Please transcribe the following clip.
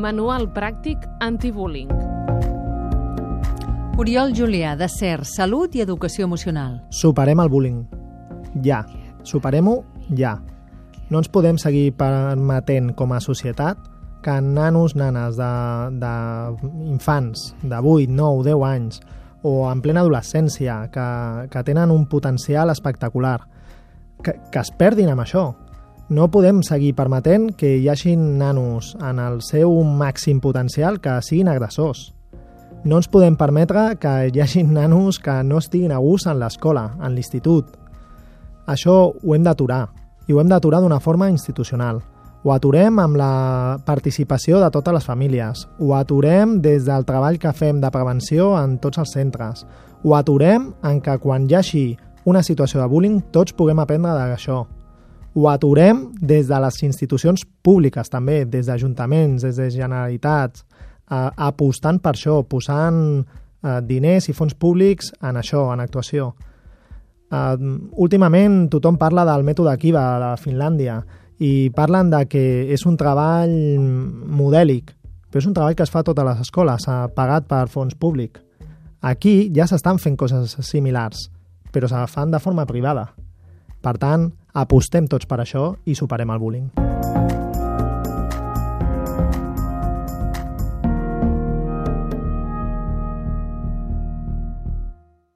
Manual pràctic antibullying. Oriol Julià, de CER, Salut i Educació Emocional. Superem el bullying. Ja. Superem-ho ja. No ens podem seguir permetent com a societat que nanos, nanes d'infants de, de 8, 9, 10 anys o en plena adolescència que, que tenen un potencial espectacular que, que es perdin amb això. No podem seguir permetent que hi hagi nanos en el seu màxim potencial que siguin agressors. No ens podem permetre que hi hagi nanos que no estiguin a gust en l'escola, en l'institut. Això ho hem d'aturar, i ho hem d'aturar d'una forma institucional. Ho aturem amb la participació de totes les famílies. Ho aturem des del treball que fem de prevenció en tots els centres. Ho aturem en que quan hi hagi una situació de bullying tots puguem aprendre d'això. Ho aturem des de les institucions públiques també, des d'ajuntaments, des de generalitats, eh, apostant per això, posant eh, diners i fons públics en això, en actuació. Uh, últimament tothom parla del mètode Kiva a Finlàndia i parlen de que és un treball modèlic, però és un treball que es fa a totes les escoles, pagat per fons públic. Aquí ja s'estan fent coses similars, però se fan de forma privada. Per tant, Apostem tots per això i superem el bullying.